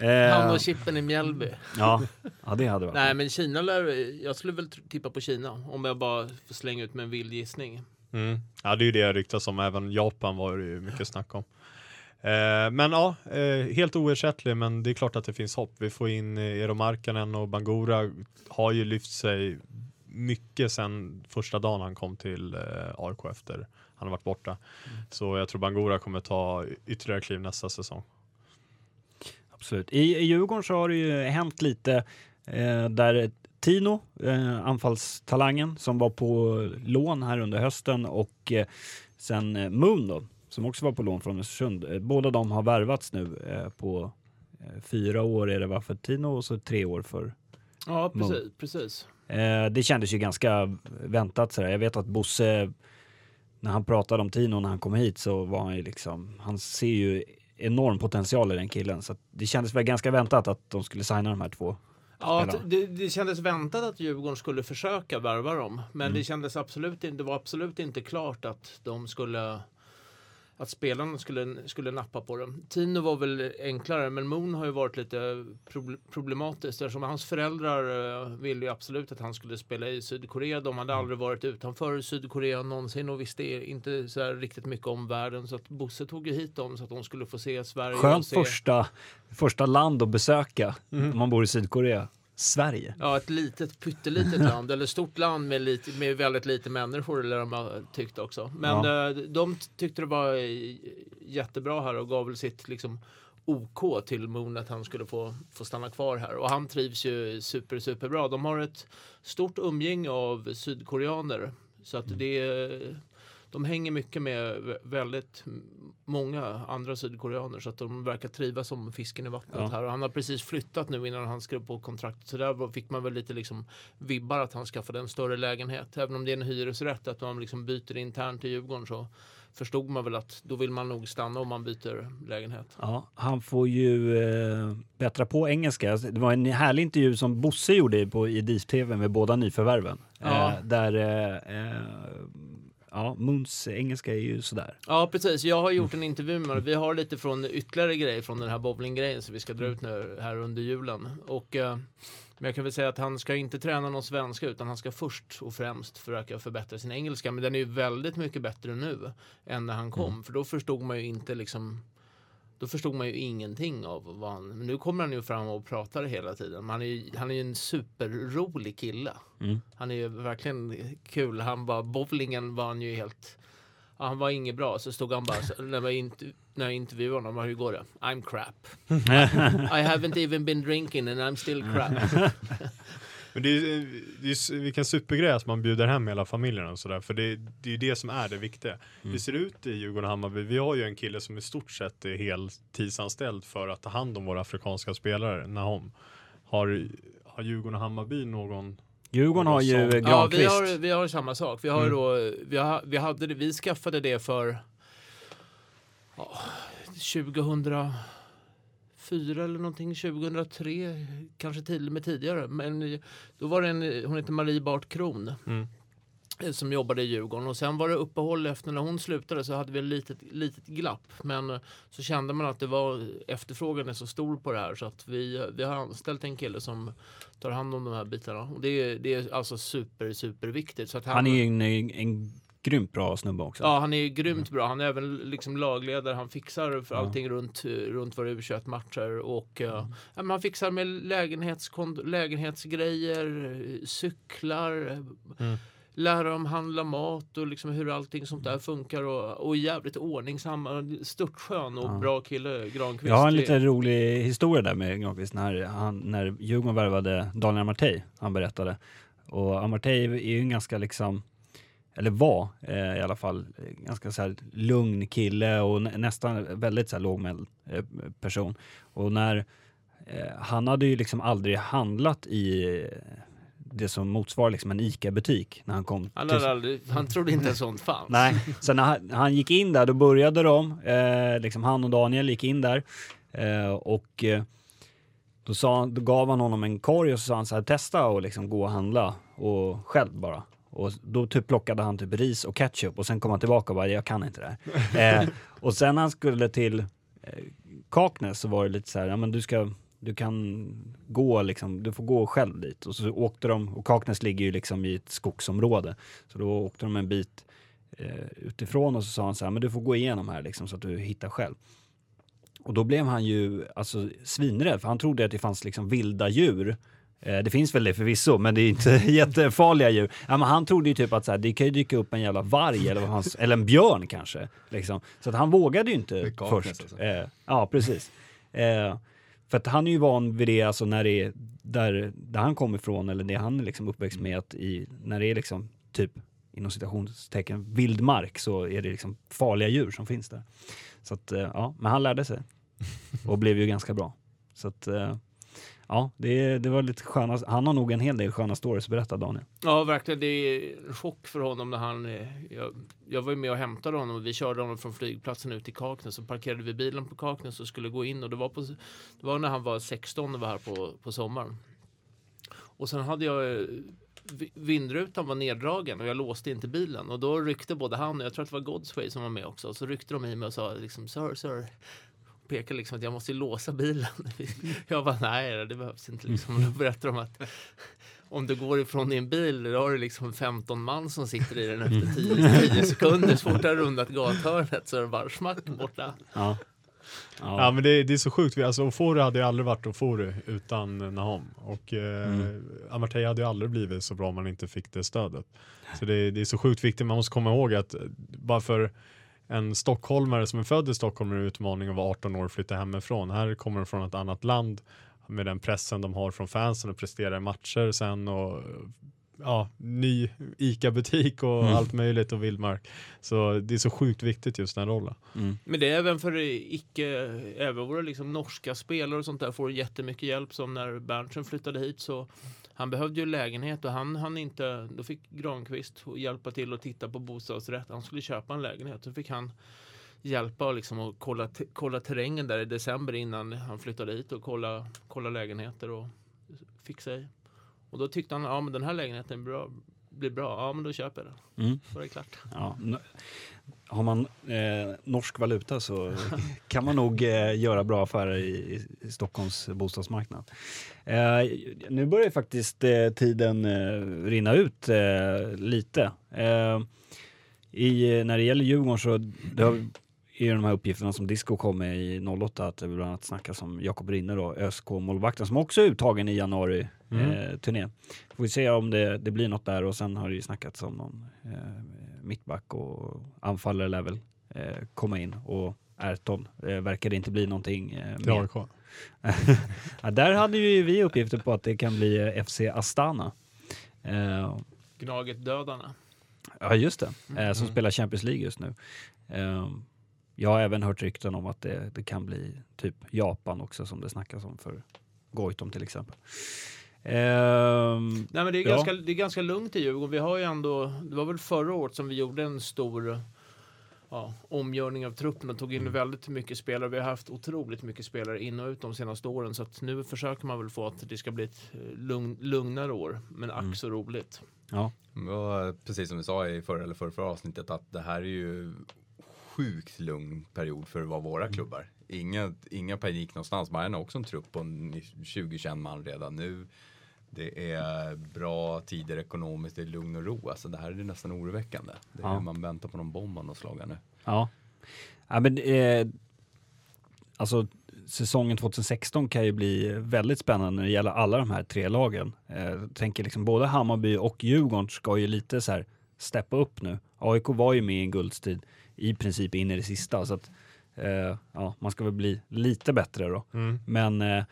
Han och Chippen i Mjällby. ja, ja, det hade varit. Nej, men Kina lär... Jag skulle väl tippa på Kina om jag bara får slänga ut med en vild gissning. Mm. Ja, det är ju det jag ryktas om. Även Japan var det ju mycket snack om. Eh, men ja, eh, helt oersättlig, men det är klart att det finns hopp. Vi får in eh, Eero Markkanen och Bangura har ju lyft sig mycket sen första dagen han kom till eh, AIK efter han har varit borta. Så jag tror Bangura kommer ta ytterligare kliv nästa säsong. Absolut. I, I Djurgården så har det ju hänt lite eh, där Tino, eh, anfallstalangen som var på lån här under hösten och eh, sen eh, Moon då, som också var på lån från Östersund. Eh, båda de har värvats nu eh, på eh, fyra år är det va för Tino och så tre år för Ja, precis. precis. Eh, det kändes ju ganska väntat sådär. Jag vet att Bosse, när han pratade om Tino när han kom hit så var han ju liksom, han ser ju enorm potential i den killen. Så att det kändes väl ganska väntat att de skulle signa de här två. Ja, det, det kändes väntat att Djurgården skulle försöka värva dem. Men Mm. det kändes absolut det var absolut inte klart att de skulle att spelarna skulle, skulle nappa på dem. Tino var väl enklare, men Moon har ju varit lite proble- problematiskt eftersom hans föräldrar eh, ville ju absolut att han skulle spela i Sydkorea. De hade aldrig varit utanför Sydkorea någonsin och visste inte så riktigt mycket om världen. Så att Bosse tog ju hit dem så att de skulle få se Sverige. Skönt se... första, första land att besöka om man bor i Sydkorea. Sverige. Ja, ett litet pyttelitet land, eller stort land med, lite, med väldigt lite människor, eller de har tyckt också. Men Ja. eh, de tyckte det var jättebra här och gav väl sitt liksom OK till Moon att han skulle få, få stanna kvar här. Och han trivs ju super, super bra. De har ett stort umgänge av sydkoreaner. Så att det är, de hänger mycket med vä- väldigt många andra sydkoreaner så att de verkar trivas som fisken i vattnet Ja. här. Och han har precis flyttat nu innan han skrev på kontraktet. Så där fick man väl lite liksom vibbar att han skaffade en större lägenhet. Även om det är en hyresrätt, att man liksom byter internt i Djurgården så förstod man väl att då vill man nog stanna om man byter lägenhet. Ja, han får ju eh, bättra på engelska. Det var en härlig intervju som Bosse gjorde på, i DIF-TV med båda nyförvärven. Ja. Eh, där, eh, eh, ja, Moons engelska är ju sådär. Ja, precis. Jag har gjort en intervju med honom. Vi har lite från ytterligare grejer från den här bowlinggrejen som vi ska dra ut nu här under julen. Och, eh, men jag kan väl säga att han ska inte träna någon svenska utan han ska först och främst försöka förbättra sin engelska. Men den är ju väldigt mycket bättre nu än när han kom. För då förstod man ju inte liksom då förstod man ju ingenting av vad han... Men nu kommer han ju fram och pratar hela tiden. Han är ju, han är ju en superrolig kille. Mm. Han är ju verkligen kul. Han bara, bowlingen var han ju helt... Ja, han var inget bra. Så stod han bara, så, när, jag int- när jag intervjuade honom, hur går det? I'm crap. I haven't even been drinking and I'm still crap. Men det är, ju- s- vilken supergrej att man bjuder hem hela familjen och sådär. För det, det är ju det som är det viktiga. Hur ser det ut i Djurgården och Hammarby? Vi har ju en kille som i stort sett är heltidsanställd för att ta hand om våra afrikanska spelare. Nahom. Har, har Djurgården och Hammarby någon? Djurgården har ju Ja, eh, ja, vi Granqvist. har, vi har samma sak. Vi, har Mm. då, vi, har, vi, hade vi skaffade det för ja, 2004 eller någonting, 2003, kanske till och med tidigare. Men då var det en, hon heter Marie Bart Kron. Mm. eh, som jobbade i Djurgården och sen var det uppehåll efter när hon slutade så hade vi ett litet, litet glapp. Men eh, så kände man att det var efterfrågan är så stor på det här så att vi, vi har anställt en kille som tar hand om de här bitarna. Och det, är- det är alltså super, super viktigt. Så att Han är ju en, en grymt bra snubbe också. Ja, han är grymt bra. Han är även liksom lagledare. Han fixar för allting runt, runt våra U21-matcher. Och Mm. uh, han fixar med lägenhetsgrejer, eh, cyklar, eh, Mm. lära dem handla mat och liksom hur allting sånt där funkar. Och, och jävligt ordningsam, störtskön och Ja. bra kille, Granqvist. Jag har en lite rolig historia där med Granqvist när, han, när Djurgården värvade Daniel Amartey, han berättade. Och Amartey är ju en ganska liksom, eller var eh, i alla fall, eh, ganska så här lugn kille och nä, nästan väldigt så här lågmäld eh, person. Och när, eh, han hade ju liksom aldrig handlat i det som motsvarar liksom en ICA-butik när han kom. Han, till- aldrig, han trodde inte sånt fanns. Nej, så när han, han gick in där, då började de, liksom han och Daniel gick in där och då, sa, då gav han honom en korg och så sa han så här, testa och liksom gå och handla och själv bara. Och då typ plockade han typ ris och ketchup och sen kom han tillbaka och bara, jag kan inte det här. eh, och sen när han skulle till eh, Kaknäs så var det lite så här, ja men du ska, du kan gå liksom, du får gå själv dit. Och så åkte de, och Kaknäs ligger ju liksom i ett skogsområde. Så då åkte de en bit eh, utifrån och så sa han så här, men du får gå igenom här liksom så att du hittar själv. Och då blev han ju alltså svinrädd, för han trodde att det fanns liksom vilda djur. Eh, det finns väl det förvisso, men det är inte jättefarliga djur. Ja, men han trodde ju typ att så här, det kan ju dyka upp en jävla varg eller, vad han, eller en björn kanske. Liksom. Så att han vågade ju inte först. alltså. Eh, ja, precis. Eh, för att han är ju van vid det, alltså när det är där, där han kommer ifrån eller det han är liksom uppväxt med, att i, när det är liksom typ inom citationstecken vildmark så är det liksom farliga djur som finns där. Så att, eh, ja, men han lärde sig och blev ju ganska bra. Så att, ja, det, det var lite sköna, han har nog en hel del sköna stories att berätta Daniel. Ja, verkligen. Det är en chock för honom när han... Eh, jag, jag var ju med och hämtade honom och vi körde honom från flygplatsen ut till Kaknäs och parkerade vi bilen på Kaknäs och skulle gå in och det var, på, det var när han var 16 och var här på, på sommaren. Och sen hade jag... Eh, vindrutan var neddragen och jag låste inte bilen och då ryckte både han och jag tror att det var Godsway som var med också. Så ryckte de i mig och sa liksom sir, sir. Pekade liksom att jag måste låsa bilen. Jag bara nej det behövs inte liksom. Då berättade de att om du går ifrån din bil, då har du liksom 15 man som sitter i den efter 10, 10 sekunder. Så fort du har rundat gathörnet så är det bara smack borta. Ja. Ja Ja. men det, det är så sjukt, alltså Ofori hade ju aldrig varit Ofori utan Nahom och eh, Mm. Amartey hade ju aldrig blivit så bra om man inte fick det stödet. Så det, det är så sjukt viktigt, man måste komma ihåg att bara för en stockholmare som är född i Stockholm är en utmaning att vara 18 år och flytta hemifrån. Här kommer de från ett annat land med den pressen de har från fansen och prestera i matcher sen och ja, ny ICA-butik och Mm. allt möjligt och vildmark. Så det är så sjukt viktigt just den rollen. Mm. Men det är även för icke, även våra liksom norska spelare och sånt där får jättemycket hjälp som när Berntsen flyttade hit så han behövde ju lägenhet och han han inte, då fick Granqvist hjälpa till och titta på bostadsrätt. Han skulle köpa en lägenhet, så fick han hjälpa och liksom och kolla, kolla terrängen där i december innan han flyttade hit och kolla, kolla lägenheter och fixa i. Och då tyckte han, ja men den här lägenheten är bra, blir bra, ja men då köper jag den. Mm. Så var det klart. Ja, har man eh, norsk valuta så kan man nog eh, göra bra affärer i, i Stockholms bostadsmarknad. Eh, nu börjar faktiskt eh, tiden eh, rinna ut eh, lite. I, när det gäller Djurgården så det har, är de här uppgifterna som Disco kom med i 08 att det bland annat snackas om Jakob Rinne då, ÖSK-målvakten som också är uttagen i januari Mm. Får vi se om det, det blir något där och sen har det ju snackats om någon mittback och anfallare lär väl eh, komma in och Erton eh, verkar det inte bli någonting eh, Till mer. AIK. ja, där hade ju vi uppgifter på att det kan bli eh, FC Astana. Eh, Gnaget-dödarna. ja just det, eh, som Mm. spelar Champions League just nu. Eh, jag har även hört rykten om att det, det kan bli typ Japan också som det snackas om för Goitom till exempel. Ehm, Nej, men det, är Ja. ganska, det är ganska lugnt i Djurgården. Vi har ju ändå, det var väl förra året som vi gjorde en stor ja, omgörning av truppen och tog in väldigt mycket spelare. Vi har haft otroligt mycket spelare in och ut de senaste åren så att nu försöker man väl få att det ska bli ett eh, lugn, lugnare år. Men ack så roligt. Ja, Och precis som vi sa i förra eller förra, förra avsnittet att det här är ju sjukt lugn period för att vara våra klubbar. Inga, inga panik någonstans. Bayern har också en trupp på 20-21 man redan nu. Det är bra tider ekonomiskt, det är lugn och ro. Alltså det här är nästan oroväckande. Det är Ja. Man väntar på någon bomb av något slag nu. ja. ja men, eh, alltså säsongen 2016 kan ju bli väldigt spännande när det gäller alla de här tre lagen. Eh, jag tänker liksom både Hammarby och Djurgården ska ju lite så här steppa upp nu. AIK var ju med i en guldstrid i princip in i det sista så att eh, ja, man ska väl bli lite bättre då. Mm. Men eh,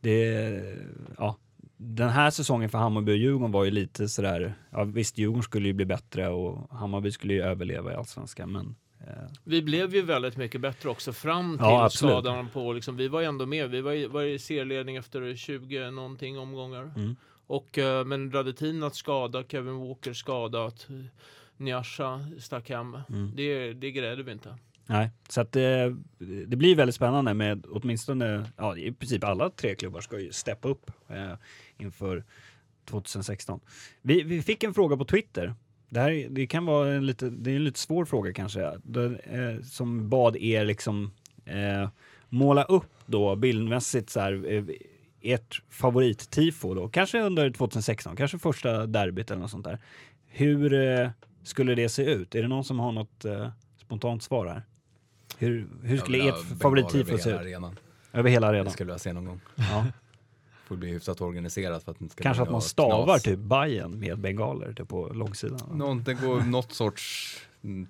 det, ja, den här säsongen för Hammarby och Djurgården var ju lite sådär, ja visst Djurgården skulle ju bli bättre och Hammarby skulle ju överleva i Allsvenskan men eh, Vi blev ju väldigt mycket bättre också fram till Ja, skadan på liksom, vi var ju ändå med. Vi var i, var i serieledning efter 20 någonting omgångar. Mm. Och, eh, men Radetinac skada, Kevin Walker skadat, Nyasha stack hem. Mm. Det, det grädde vi inte nej. Så att det, det blir väldigt spännande med åtminstone, ja i princip alla tre klubbar ska ju steppa upp eh, inför 2016. Vi, vi fick en fråga på Twitter. Det, här, det kan vara en lite, det är en lite svår fråga kanske, det, eh, som bad er liksom eh, måla upp då bildmässigt så här, eh, ert favorittifo då, kanske under 2016, kanske första derbyt eller något sånt där. Hur eh, skulle det se ut? Är det någon som har något eh, spontant svar här? Hur, hur skulle ert favorittifo se ut? hela arenan. Över hela Det arenan? skulle jag se någon gång. Ja. Får bli hyfsat organiserat för att det inte ska Kanske att man stavar knas. typ Bajen med bengaler typ på långsidan? Någon, det går något sorts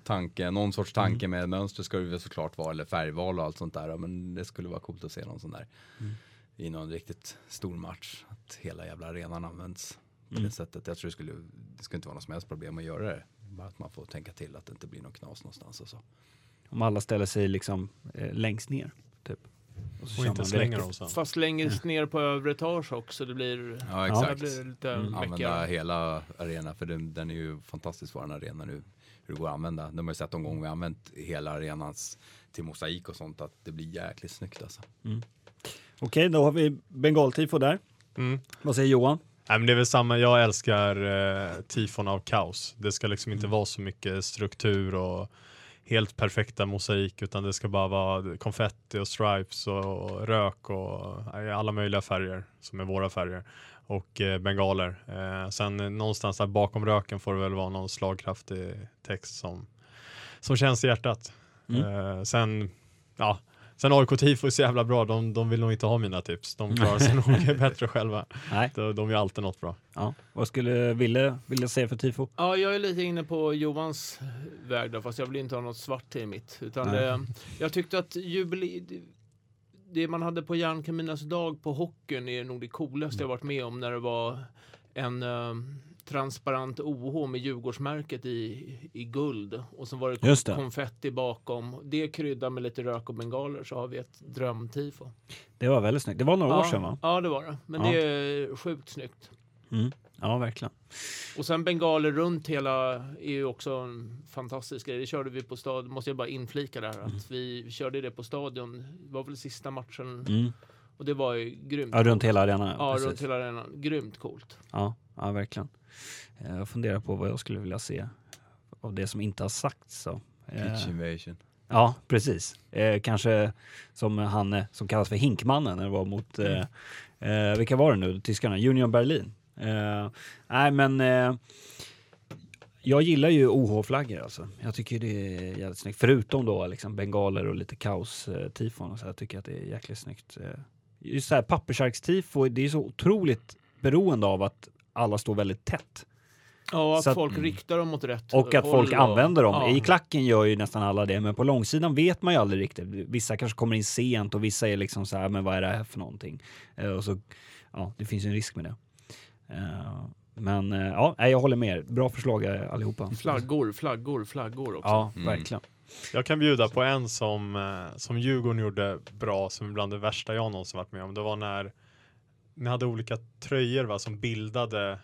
tanke, någon sorts tanke Mm. med mönster ska det väl såklart vara, eller färgval och allt sånt där. Men det skulle vara coolt att se någon sån där Mm. i någon riktigt stor match. Att hela jävla arenan används på Mm. det sättet. Jag tror det skulle, det skulle inte vara något som helst problem att göra det. Bara att man får tänka till att det inte blir någon knas någonstans och så. Om alla ställer sig liksom eh, längst ner typ. Och så Och inte slänger dem sen. Fast längst ner på övre etage också. Det blir, Ja, det exakt. blir lite Mm. Använda hela arenan, för den, den är ju fantastisk vår arena nu. Hur det går att använda. De har ju sett de gånger vi har använt hela arenans till mosaik och sånt att det blir jäkligt snyggt alltså. Okej, då har vi bengaltifo där. Mm. Vad säger Johan? Nej, men det är väl samma, jag älskar eh, tifon av kaos. Det ska liksom inte vara så mycket struktur och helt perfekta mosaik utan det ska bara vara konfetti och stripes och rök och eh, alla möjliga färger som är våra färger och eh, bengaler. Eh, sen någonstans där bakom röken får det väl vara någon slagkraftig text som, som känns i hjärtat. Mm. Eh, sen, ja, sen AIK tifo är så jävla bra, de, de vill nog inte ha mina tips. De klarar sig nog bättre själva. Nej. De, de gör alltid något bra. Ja. Vad skulle Ville vilja säga för tifo? Ja, jag är lite inne på Johans väg då, fast jag vill inte ha något svart till mitt. Utan det, jag tyckte att jubile, det, man hade på Järnkaminernas dag på hockeyn är nog det coolaste jag varit med om när det var en eh, transparent OH med Djurgårdsmärket i, i guld och så var det, Just det. konfetti bakom. Det kryddar med lite rök och bengaler så har vi ett drömtifo. Det var väldigt snyggt. Det var några år sedan va? Ja, det var det. Men Ja. det är sjukt snyggt. Mm. Ja, verkligen. Och sen bengaler runt hela är ju också en fantastisk grej. Det körde vi på stadion, måste jag bara inflika där, att vi körde det på stadion. Det var väl sista matchen Mm. och det var ju grymt. Ja, runt hela arenan. Ja, precis. runt hela arenan. Grymt coolt. Ja, ja, verkligen. Eh, Jag funderar på vad jag skulle vilja se av det som inte har sagts. Så. Eh, Pitch invasion. Ja, precis. Eh, kanske som han eh, som kallas för Hinkmannen när det var mot, eh, eh, vilka var det nu, tyskarna? Union Berlin. Eh, nej men eh, jag gillar ju OH-flaggor alltså. Jag tycker det är jävligt snyggt. Förutom då liksom bengaler och lite kaos-tifon och så. Jag tycker att det är jäkligt snyggt. Eh, Just så här pappersarkstifo, det är så otroligt beroende av att alla står väldigt tätt. Ja, att att- folk riktar dem åt rätt Och att håll folk använder dem. Ja. I klacken gör ju nästan alla det, men på långsidan vet man ju aldrig riktigt. Vissa kanske kommer in sent och vissa är liksom så här, men vad är det här för någonting? Eh, och så, ja, det finns ju en risk med det. Eh, men eh, ja, jag håller med er. Bra förslag allihopa. Flaggor, flaggor, flaggor också. Ja, Mm. verkligen. Jag kan bjuda på en som, som Djurgården gjorde bra, som bland det värsta jag någonsin varit med om. Det var när ni hade olika tröjor va, som bildade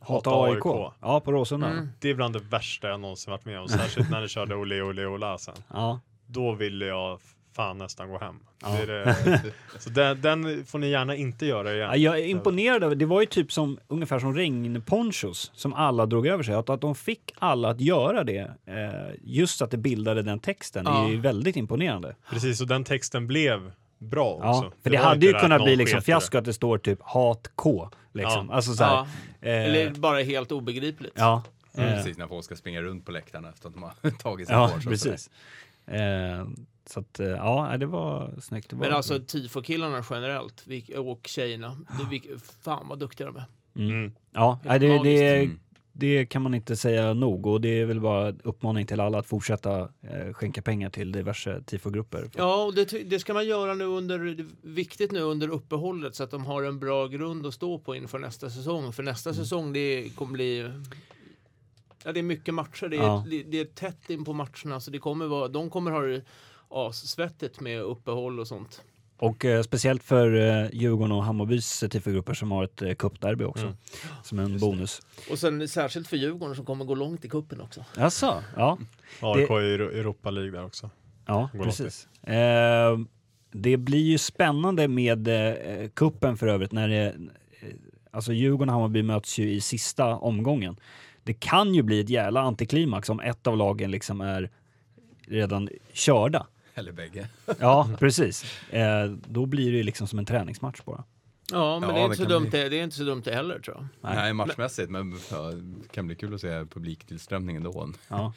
Hata Hata AIK. AIK. Ja, på Råsunda. Mm. Det är bland det värsta jag någonsin varit med om, särskilt när ni körde Ole Ole Ola sen. Ja. Då ville jag fan nästan gå hem. Ja. Det är det. Så den, den får ni gärna inte göra igen. Ja, jag är imponerad över, det var ju typ som, ungefär som regnponchos som alla drog över sig. Att, att de fick alla att göra det, eh, just att det bildade den texten, Ja. är ju väldigt imponerande. Precis, och den texten blev bra också. Ja, för det, var hade ju kunnat bli liksom det. fiasko att det står typ hat K. Liksom. Ja. Alltså så här, Ja. Eller eh, bara helt obegripligt. ja, Mm. eh, Precis när folk ska springa runt på läktarna efter att de har tagit sig ja, att precis. Eh, så att, eh, ja, det var snyggt. Det var Men alltså tifo-killarna generellt och tjejerna, det, fan vad duktiga de är. Mm. Ja, nej, Helt det, det, Mm. Det kan man inte säga nog och det är väl bara uppmaning till alla att fortsätta eh, skänka pengar till diverse tifogrupper. Ja, och det, det ska man göra nu under, viktigt nu under uppehållet så att de har en bra grund att stå på inför nästa säsong. För nästa säsong det kommer bli Ja, det är mycket matcher. Det är, Ja. det, det är tätt in på matcherna. Så det kommer vara, de kommer ha det assvettigt med uppehåll och sånt. Och eh, speciellt för eh, Djurgården och Hammarbys tifogrupper som har ett eh, cupderby också. Mm. Som en bonus. Och sen särskilt för Djurgården som kommer gå långt i kuppen också. Jaså? Ja, AIK i Euro- Europa League där också. ja Går precis. Eh, det blir ju spännande med eh, kuppen för övrigt när det, eh, alltså Djurgården och Hammarby möts ju i sista omgången. Det kan ju bli ett jävla antiklimax om ett av lagen liksom är redan körda. Eller bägge. Ja, precis. Eh, då blir det ju liksom som en träningsmatch bara. Ja, men Ja, det, är inte det så dumt, bli. det, det är inte så dumt det heller tror jag. Nej. Nej, matchmässigt, men ja, det kan bli kul att se publiktillströmningen då. Ja.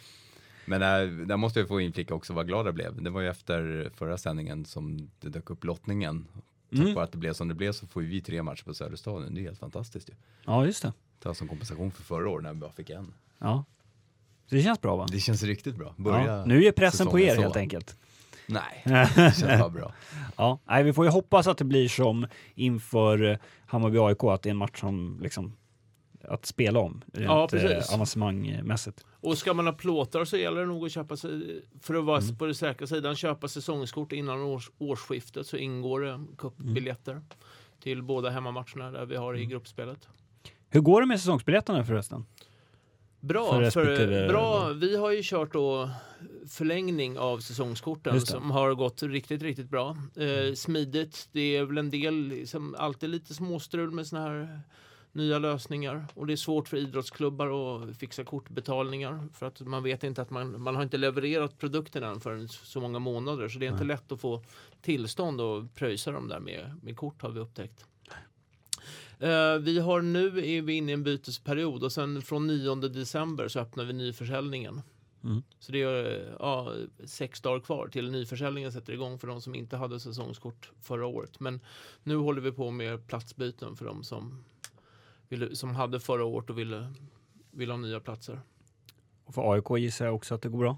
Men där, där måste jag få inflika också vad glad jag blev. Det var ju efter förra sändningen som det dök upp lottningen. Tack Mm. vare att det blev som det blev så får ju vi tre matcher på Söderstadion. Det är helt fantastiskt ju. ja, just det. Ta som kompensation för förra året när vi bara fick en. Ja. Så det känns bra va? Det känns riktigt bra. Börja Ja. Nu är pressen på er så. helt enkelt. Nej, det känns bara bra. Ja, nej, vi får ju hoppas att det blir som inför eh, Hammarby-AIK, att det är en match som liksom att spela om rent Ja, eh, precis. avancemangmässigt. Och ska man ha plåtar så gäller det nog att köpa sig, för att vara Mm. på den säkra sidan, köpa säsongskort innan års, årsskiftet så ingår det cupbiljetter Mm. till båda hemmamatcherna där vi har i gruppspelet. Hur går det med säsongsbiljetterna förresten? Bra, För för bra, vi har ju kört då förlängning av säsongskorten som har gått riktigt, riktigt bra. Eh, smidigt, det är väl en del, liksom, alltid lite småstrul med såna här nya lösningar och det är svårt för idrottsklubbar att fixa kortbetalningar för att man vet inte att man, man har inte levererat produkten än förrän så många månader så det är inte lätt att få tillstånd och pröjsa dem där med, med kort har vi upptäckt. Eh, vi har nu är vi inne i en bytesperiod och sen från 9 december så öppnar vi nyförsäljningen. Mm. Så det är ja, sex dagar kvar till nyförsäljningen sätter igång för de som inte hade säsongskort förra året. Men nu håller vi på med platsbyten för de som, ville, som hade förra året och ville, ville ha nya platser. Och för AIK gissar jag också att det går bra.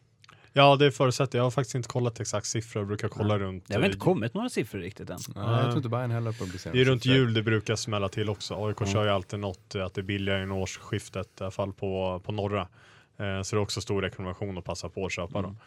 Ja, det förutsätter jag. Jag har faktiskt inte kollat exakt siffror. Jag brukar kolla runt. Det har väl inte eh, kommit några siffror riktigt än. Nej, jag tror inte Bayern heller publicerar Det är runt siffror. jul det brukar smälla till också. AIK Mm. kör ju alltid något, eh, att det är billigare än årsskiftet, i alla fall på, på norra. Eh, så det är också stor rekommendation att passa på att köpa Mm. dem.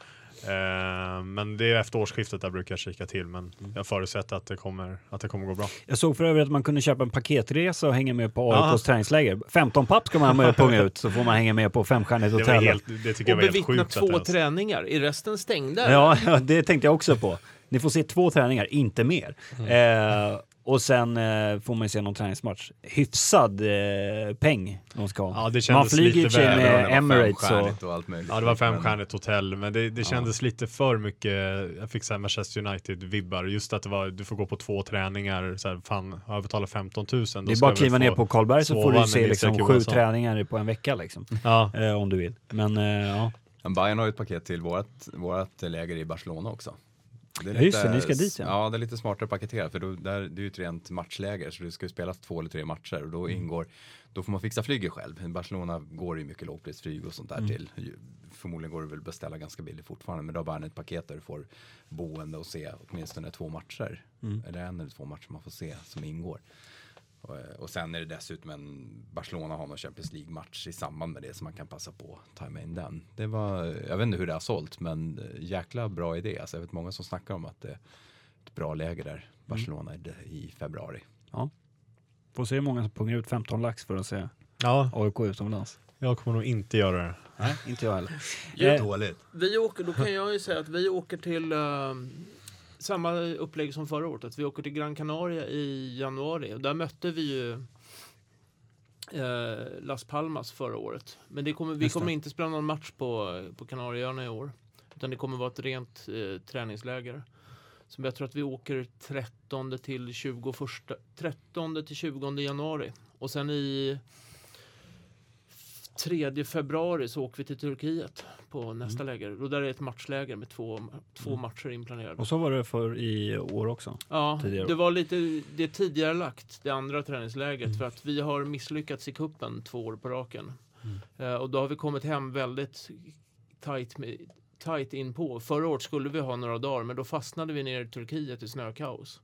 Eh, men det är efter årsskiftet där brukar jag kika till, men Mm. jag förutsätter att det kommer, att det kommer gå bra. Jag såg för övrigt att man kunde köpa en paketresa och hänga med på. AIKs träningsläger. 15 papp ska man ha med och punga ut så får man hänga med på femstjärnigt Det, hotell. helt, det tycker jag Och var helt sjukt. två det ens- träningar. Är resten stängda? Ja, det tänkte jag också på. Ni får se två träningar, inte mer. Eh, och sen eh, får man ju se någon träningsmatch. Hyfsad eh, peng de ska ha. Ja, det kändes man flyger lite väl, med Emirates och... och allt möjligt. Ja, det var femstjärnigt hotell, men det, det kändes lite för mycket. Jag fick så här Manchester United-vibbar. Just att det var, du får gå på två träningar. Så här, fan, har jag betalat 15 000 då Det är bara att kliva ner på Karlberg så får du se liksom sju träningar på en vecka liksom. Ja, Eh, om du vill. Men eh, ja. Bayern har ju ett paket till vårat, vårat läger i Barcelona också. Det är Ja, just det, ni ska dit, ja. ja. det är lite smartare paketerat för då, där, det är ju ett rent matchläger så det ska ju spelas två eller tre matcher och då Mm. ingår, då får man fixa flyget själv. Barcelona går ju mycket lågprisflyg och sånt Mm. där till. Ju- Förmodligen går det väl att beställa ganska billigt fortfarande men då har Bayern ett paket där du får boende och se åtminstone två matcher. Mm. Eller en eller två matcher man får se som ingår. Och, eh, och sen är det dessutom en Barcelona har någon Champions League-match i samband med det så man kan passa på att tajma in den. Det var, jag vet inte hur det har sålt men eh, jäkla bra idé. Alltså jag vet många som snackar om att det är ett bra läge där, Barcelona i, i februari. Får se hur många som pungar ut 15 lax för att se Ja, AIK utomlands? jag kommer nog inte göra det. Nej, inte jag heller. Ja. Eh, Dåligt. Vi åker, då kan jag ju säga att vi åker till eh, samma upplägg som förra året. Att vi åker till Gran Canaria i januari. Och där mötte vi ju eh, Las Palmas förra året. Men det kommer, vi kommer inte spela någon match på, på Kanarieöarna i år. Utan det kommer vara ett rent eh, träningsläger. Så jag tror att vi åker 13 till 21, 13 till 20 januari. Och sen i 3 februari så åker vi till Turkiet på nästa läger. Och där är det ett matchläger med två, två Mm. matcher inplanerade. Och så var det för i år också. Ja, tidigare. det var lite det tidigare lagt det andra träningsläget Mm. för att vi har misslyckats i kuppen två år på raken. Mm. Eh, och då har vi kommit hem väldigt tight, med, tight in på. Förra året skulle vi ha några dagar men då fastnade vi nere i Turkiet i snökaos.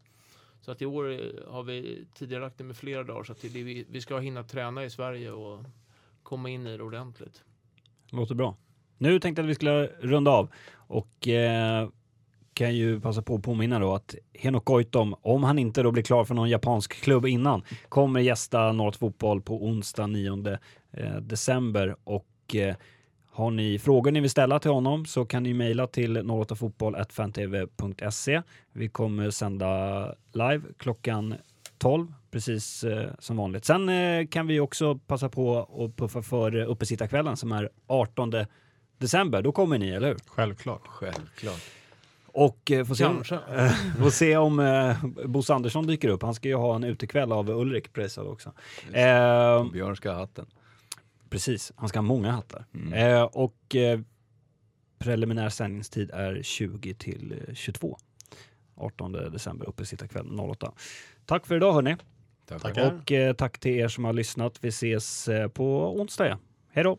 Så att i år har vi tidigare lagt det med flera dagar så att vi, vi ska hinna träna i Sverige och komma in i det ordentligt. Låter bra. Nu tänkte jag att vi skulle runda av och eh, kan ju passa på att påminna då att Henok Goitom, om han inte då blir klar för någon japansk klubb innan, kommer gästa North Fotboll på onsdag 9 eh, december och eh, har ni frågor ni vill ställa till honom så kan ni mejla till 08fotboll.fantv.se. Vi kommer sända live klockan 12, precis eh, som vanligt. Sen eh, kan vi också passa på att puffa för eh, uppesittarkvällen som är 18 december. Då kommer ni, eller hur? Självklart. Självklart. Och eh, får se, Kanske. får se om eh, Bosse Andersson dyker upp. Han ska ju ha en utekväll av Ulrik pressad också. Eh, Björn ska ha hatten. precis, han ska ha många hattar. Mm. Eh, och eh, preliminär sändningstid är 20 till eh, 22. 18 december, uppesittarkväll 08. Tack för idag hörni. Tack. Och eh, tack till er som har lyssnat. Vi ses eh, på onsdag. Ja. Hej då!